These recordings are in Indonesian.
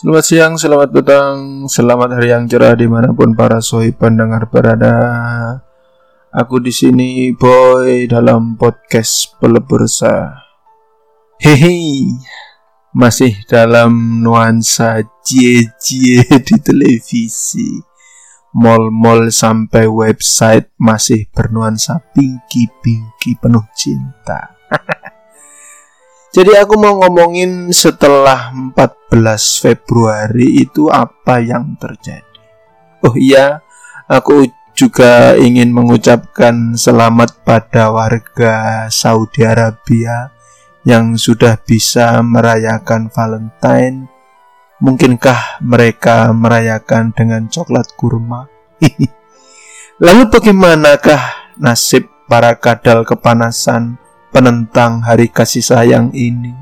Selamat siang, selamat petang, selamat hari yang cerah di mana pun para sohi pendengar berada. Aku di sini boy dalam podcast pelebursa. Hehe, masih dalam nuansa cie-cie di televisi. Mall-mall sampai website masih bernuansa pinky-pinky penuh cinta. Jadi aku mau ngomongin setelah 14 Februari itu apa yang terjadi. Oh iya, aku juga ingin mengucapkan selamat pada warga Saudi Arabia yang sudah bisa merayakan Valentine. Mungkinkah mereka merayakan dengan coklat kurma? Lalu bagaimanakah nasib para kadal kepanasan penentang hari kasih sayang ini?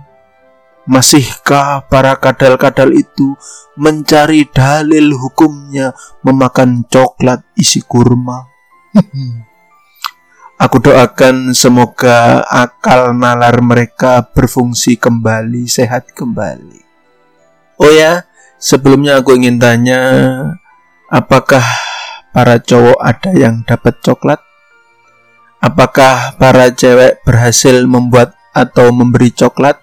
Masihkah para kadal-kadal itu mencari dalil hukumnya memakan coklat isi kurma? Aku doakan semoga akal nalar mereka berfungsi kembali, sehat kembali. Oh ya, sebelumnya aku ingin tanya, apakah para cowok ada yang dapat coklat? Apakah para cewek berhasil membuat atau memberi coklat?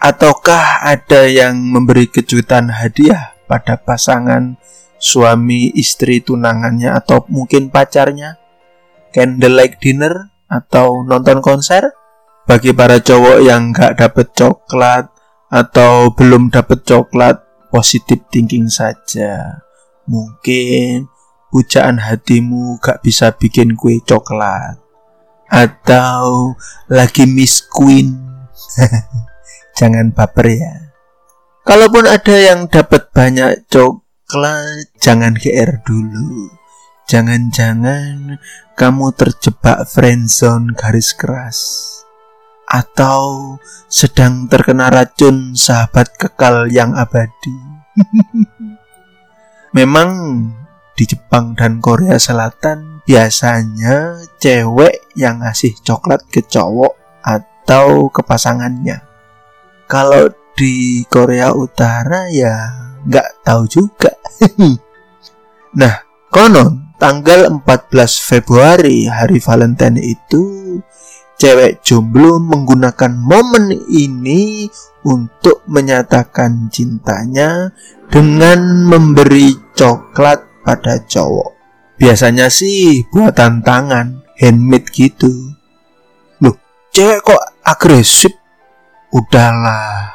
Ataukah ada yang memberi kejutan hadiah pada pasangan suami istri tunangannya atau mungkin pacarnya? Candlelight dinner atau nonton konser? Bagi para cowok yang gak dapet coklat atau belum dapet coklat, positif thinking saja. Mungkin pujaan hatimu gak bisa bikin kue coklat. Atau lagi Miss Queen. Jangan baper ya. Kalaupun ada yang dapat banyak coklat jangan GR dulu. Jangan-jangan kamu terjebak friendzone garis keras. Atau sedang terkena racun sahabat kekal yang abadi. Memang di Jepang dan Korea Selatan biasanya cewek yang ngasih coklat ke cowok atau ke pasangannya. Kalau di Korea Utara ya nggak tahu juga. nah, konon tanggal 14 Februari hari Valentine itu cewek jomblo menggunakan momen ini untuk menyatakan cintanya dengan memberi coklat pada cowok. Biasanya sih buatan tangan, handmade gitu. Loh, cewek kok agresif? Udahlah.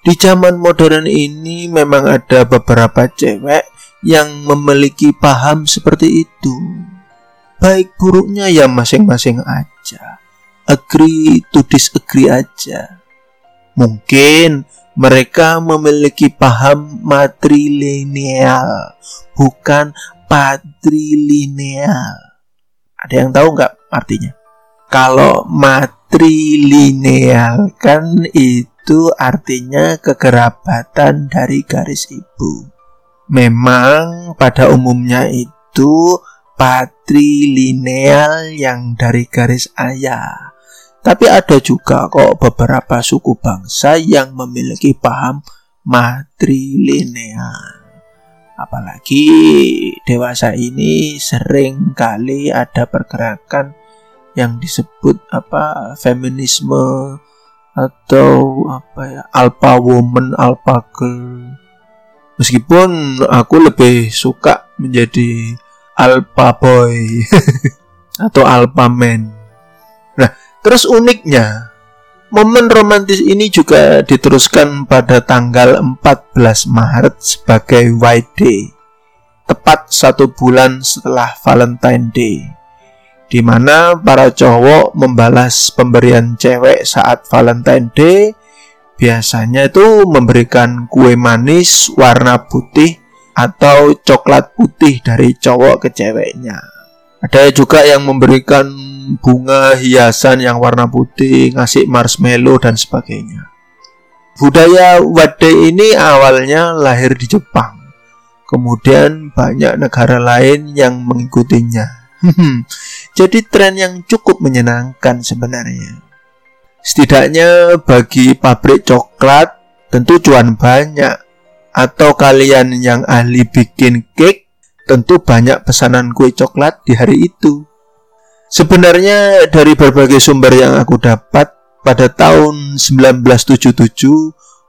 Di zaman modern ini memang ada beberapa cewek yang memiliki paham seperti itu. Baik buruknya ya masing-masing aja. Agree to disagree aja. Mungkin mereka memiliki paham matrilineal, bukan patrilineal. Ada yang tahu nggak artinya? Kalau matrilineal kan itu artinya kekerabatan dari garis ibu. Memang pada umumnya itu patrilineal yang dari garis ayah tapi ada juga kok beberapa suku bangsa yang memiliki paham matrilineal. Apalagi dewasa ini sering kali ada pergerakan yang disebut apa feminisme atau apa ya alpha woman, alpha girl. Meskipun aku lebih suka menjadi alpha boy atau alpha man. Terus uniknya, momen romantis ini juga diteruskan pada tanggal 14 Maret sebagai White Day, tepat satu bulan setelah Valentine Day, di mana para cowok membalas pemberian cewek saat Valentine Day biasanya itu memberikan kue manis warna putih atau coklat putih dari cowok ke ceweknya. Ada juga yang memberikan bunga hiasan yang warna putih, ngasih marshmallow dan sebagainya. Budaya wade ini awalnya lahir di Jepang. Kemudian banyak negara lain yang mengikutinya. Jadi tren yang cukup menyenangkan sebenarnya. Setidaknya bagi pabrik coklat tentu cuan banyak atau kalian yang ahli bikin cake tentu banyak pesanan kue coklat di hari itu. Sebenarnya dari berbagai sumber yang aku dapat pada tahun 1977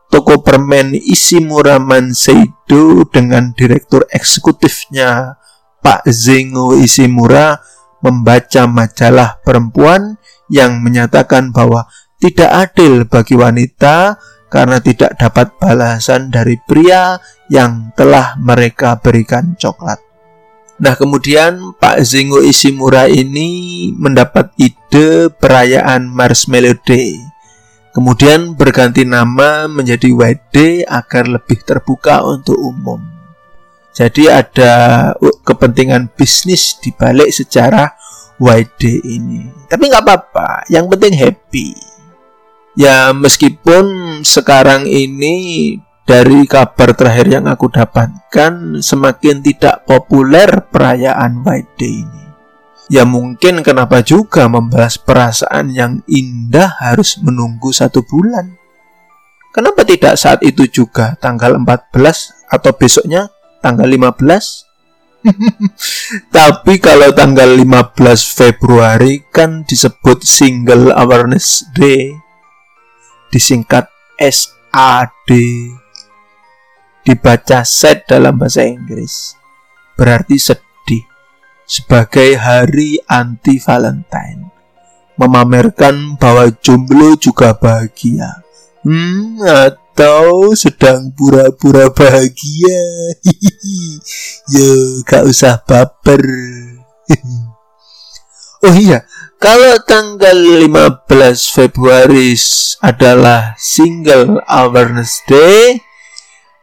toko permen Ishimura Manseido dengan direktur eksekutifnya Pak Zengo Ishimura membaca majalah perempuan yang menyatakan bahwa tidak adil bagi wanita karena tidak dapat balasan dari pria yang telah mereka berikan coklat. Nah kemudian Pak Zengo Ishimura ini mendapat ide perayaan Marshmallow Day. Kemudian berganti nama menjadi White Day agar lebih terbuka untuk umum. Jadi ada kepentingan bisnis di balik sejarah White Day ini. Tapi nggak apa-apa, yang penting happy. Ya meskipun sekarang ini dari kabar terakhir yang aku dapatkan semakin tidak populer perayaan White Day ini. Ya mungkin kenapa juga membahas perasaan yang indah harus menunggu satu bulan. Kenapa tidak saat itu juga tanggal 14 atau besoknya tanggal 15? Tapi kalau tanggal 15 Februari kan disebut Single Awareness Day. Disingkat SAD. Dibaca set dalam bahasa Inggris. Berarti sedih. Sebagai hari anti Valentine. Memamerkan bahwa jomblo juga bahagia. Hmm, atau sedang pura-pura bahagia. Yo, gak usah baper. oh iya, kalau tanggal 15 Februari adalah Single Awareness Day,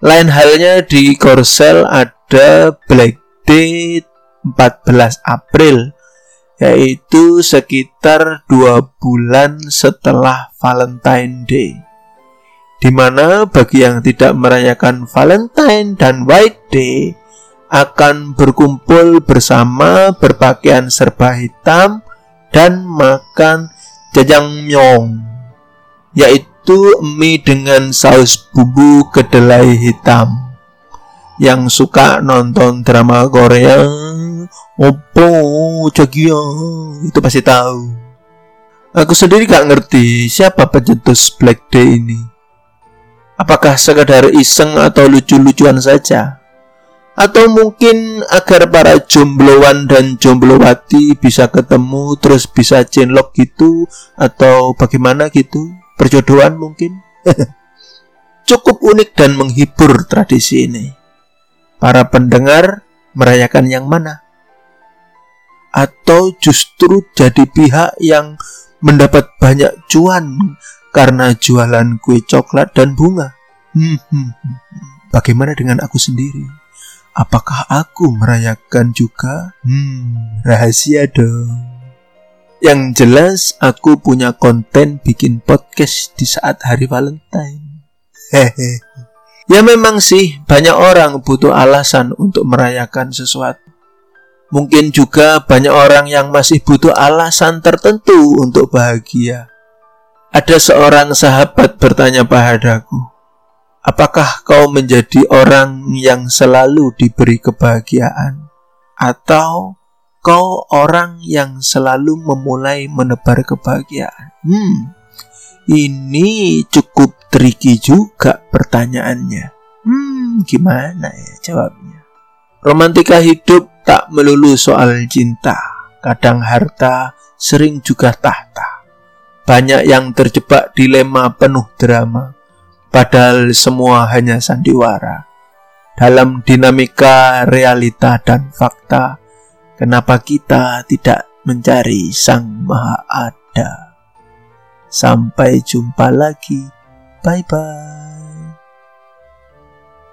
lain halnya di Korsel ada Black Day 14 April, yaitu sekitar dua bulan setelah Valentine Day di mana bagi yang tidak merayakan Valentine dan White Day akan berkumpul bersama berpakaian serba hitam dan makan jajangmyeon yaitu mie dengan saus bumbu kedelai hitam. Yang suka nonton drama Korea opo jagya itu pasti tahu. Aku sendiri gak ngerti siapa pencetus Black Day ini. Apakah sekadar iseng atau lucu-lucuan saja? Atau mungkin agar para jombloan dan jomblowati bisa ketemu terus bisa chenlok gitu atau bagaimana gitu? Perjodohan mungkin? Cukup unik dan menghibur tradisi ini. Para pendengar merayakan yang mana? Atau justru jadi pihak yang mendapat banyak cuan karena jualan kue coklat dan bunga. Hmm, hmm, hmm, Bagaimana dengan aku sendiri? Apakah aku merayakan juga? Hmm, rahasia dong. Yang jelas aku punya konten bikin podcast di saat hari Valentine. Hehe. Ya memang sih banyak orang butuh alasan untuk merayakan sesuatu. Mungkin juga banyak orang yang masih butuh alasan tertentu untuk bahagia. Ada seorang sahabat bertanya padaku, "Apakah kau menjadi orang yang selalu diberi kebahagiaan, atau kau orang yang selalu memulai menebar kebahagiaan?" Hmm, ini cukup tricky juga pertanyaannya. Hmm, gimana ya jawabnya? Romantika hidup tak melulu soal cinta, kadang harta, sering juga tahta banyak yang terjebak dilema penuh drama, padahal semua hanya sandiwara. Dalam dinamika realita dan fakta, kenapa kita tidak mencari Sang Maha Ada? Sampai jumpa lagi. Bye bye.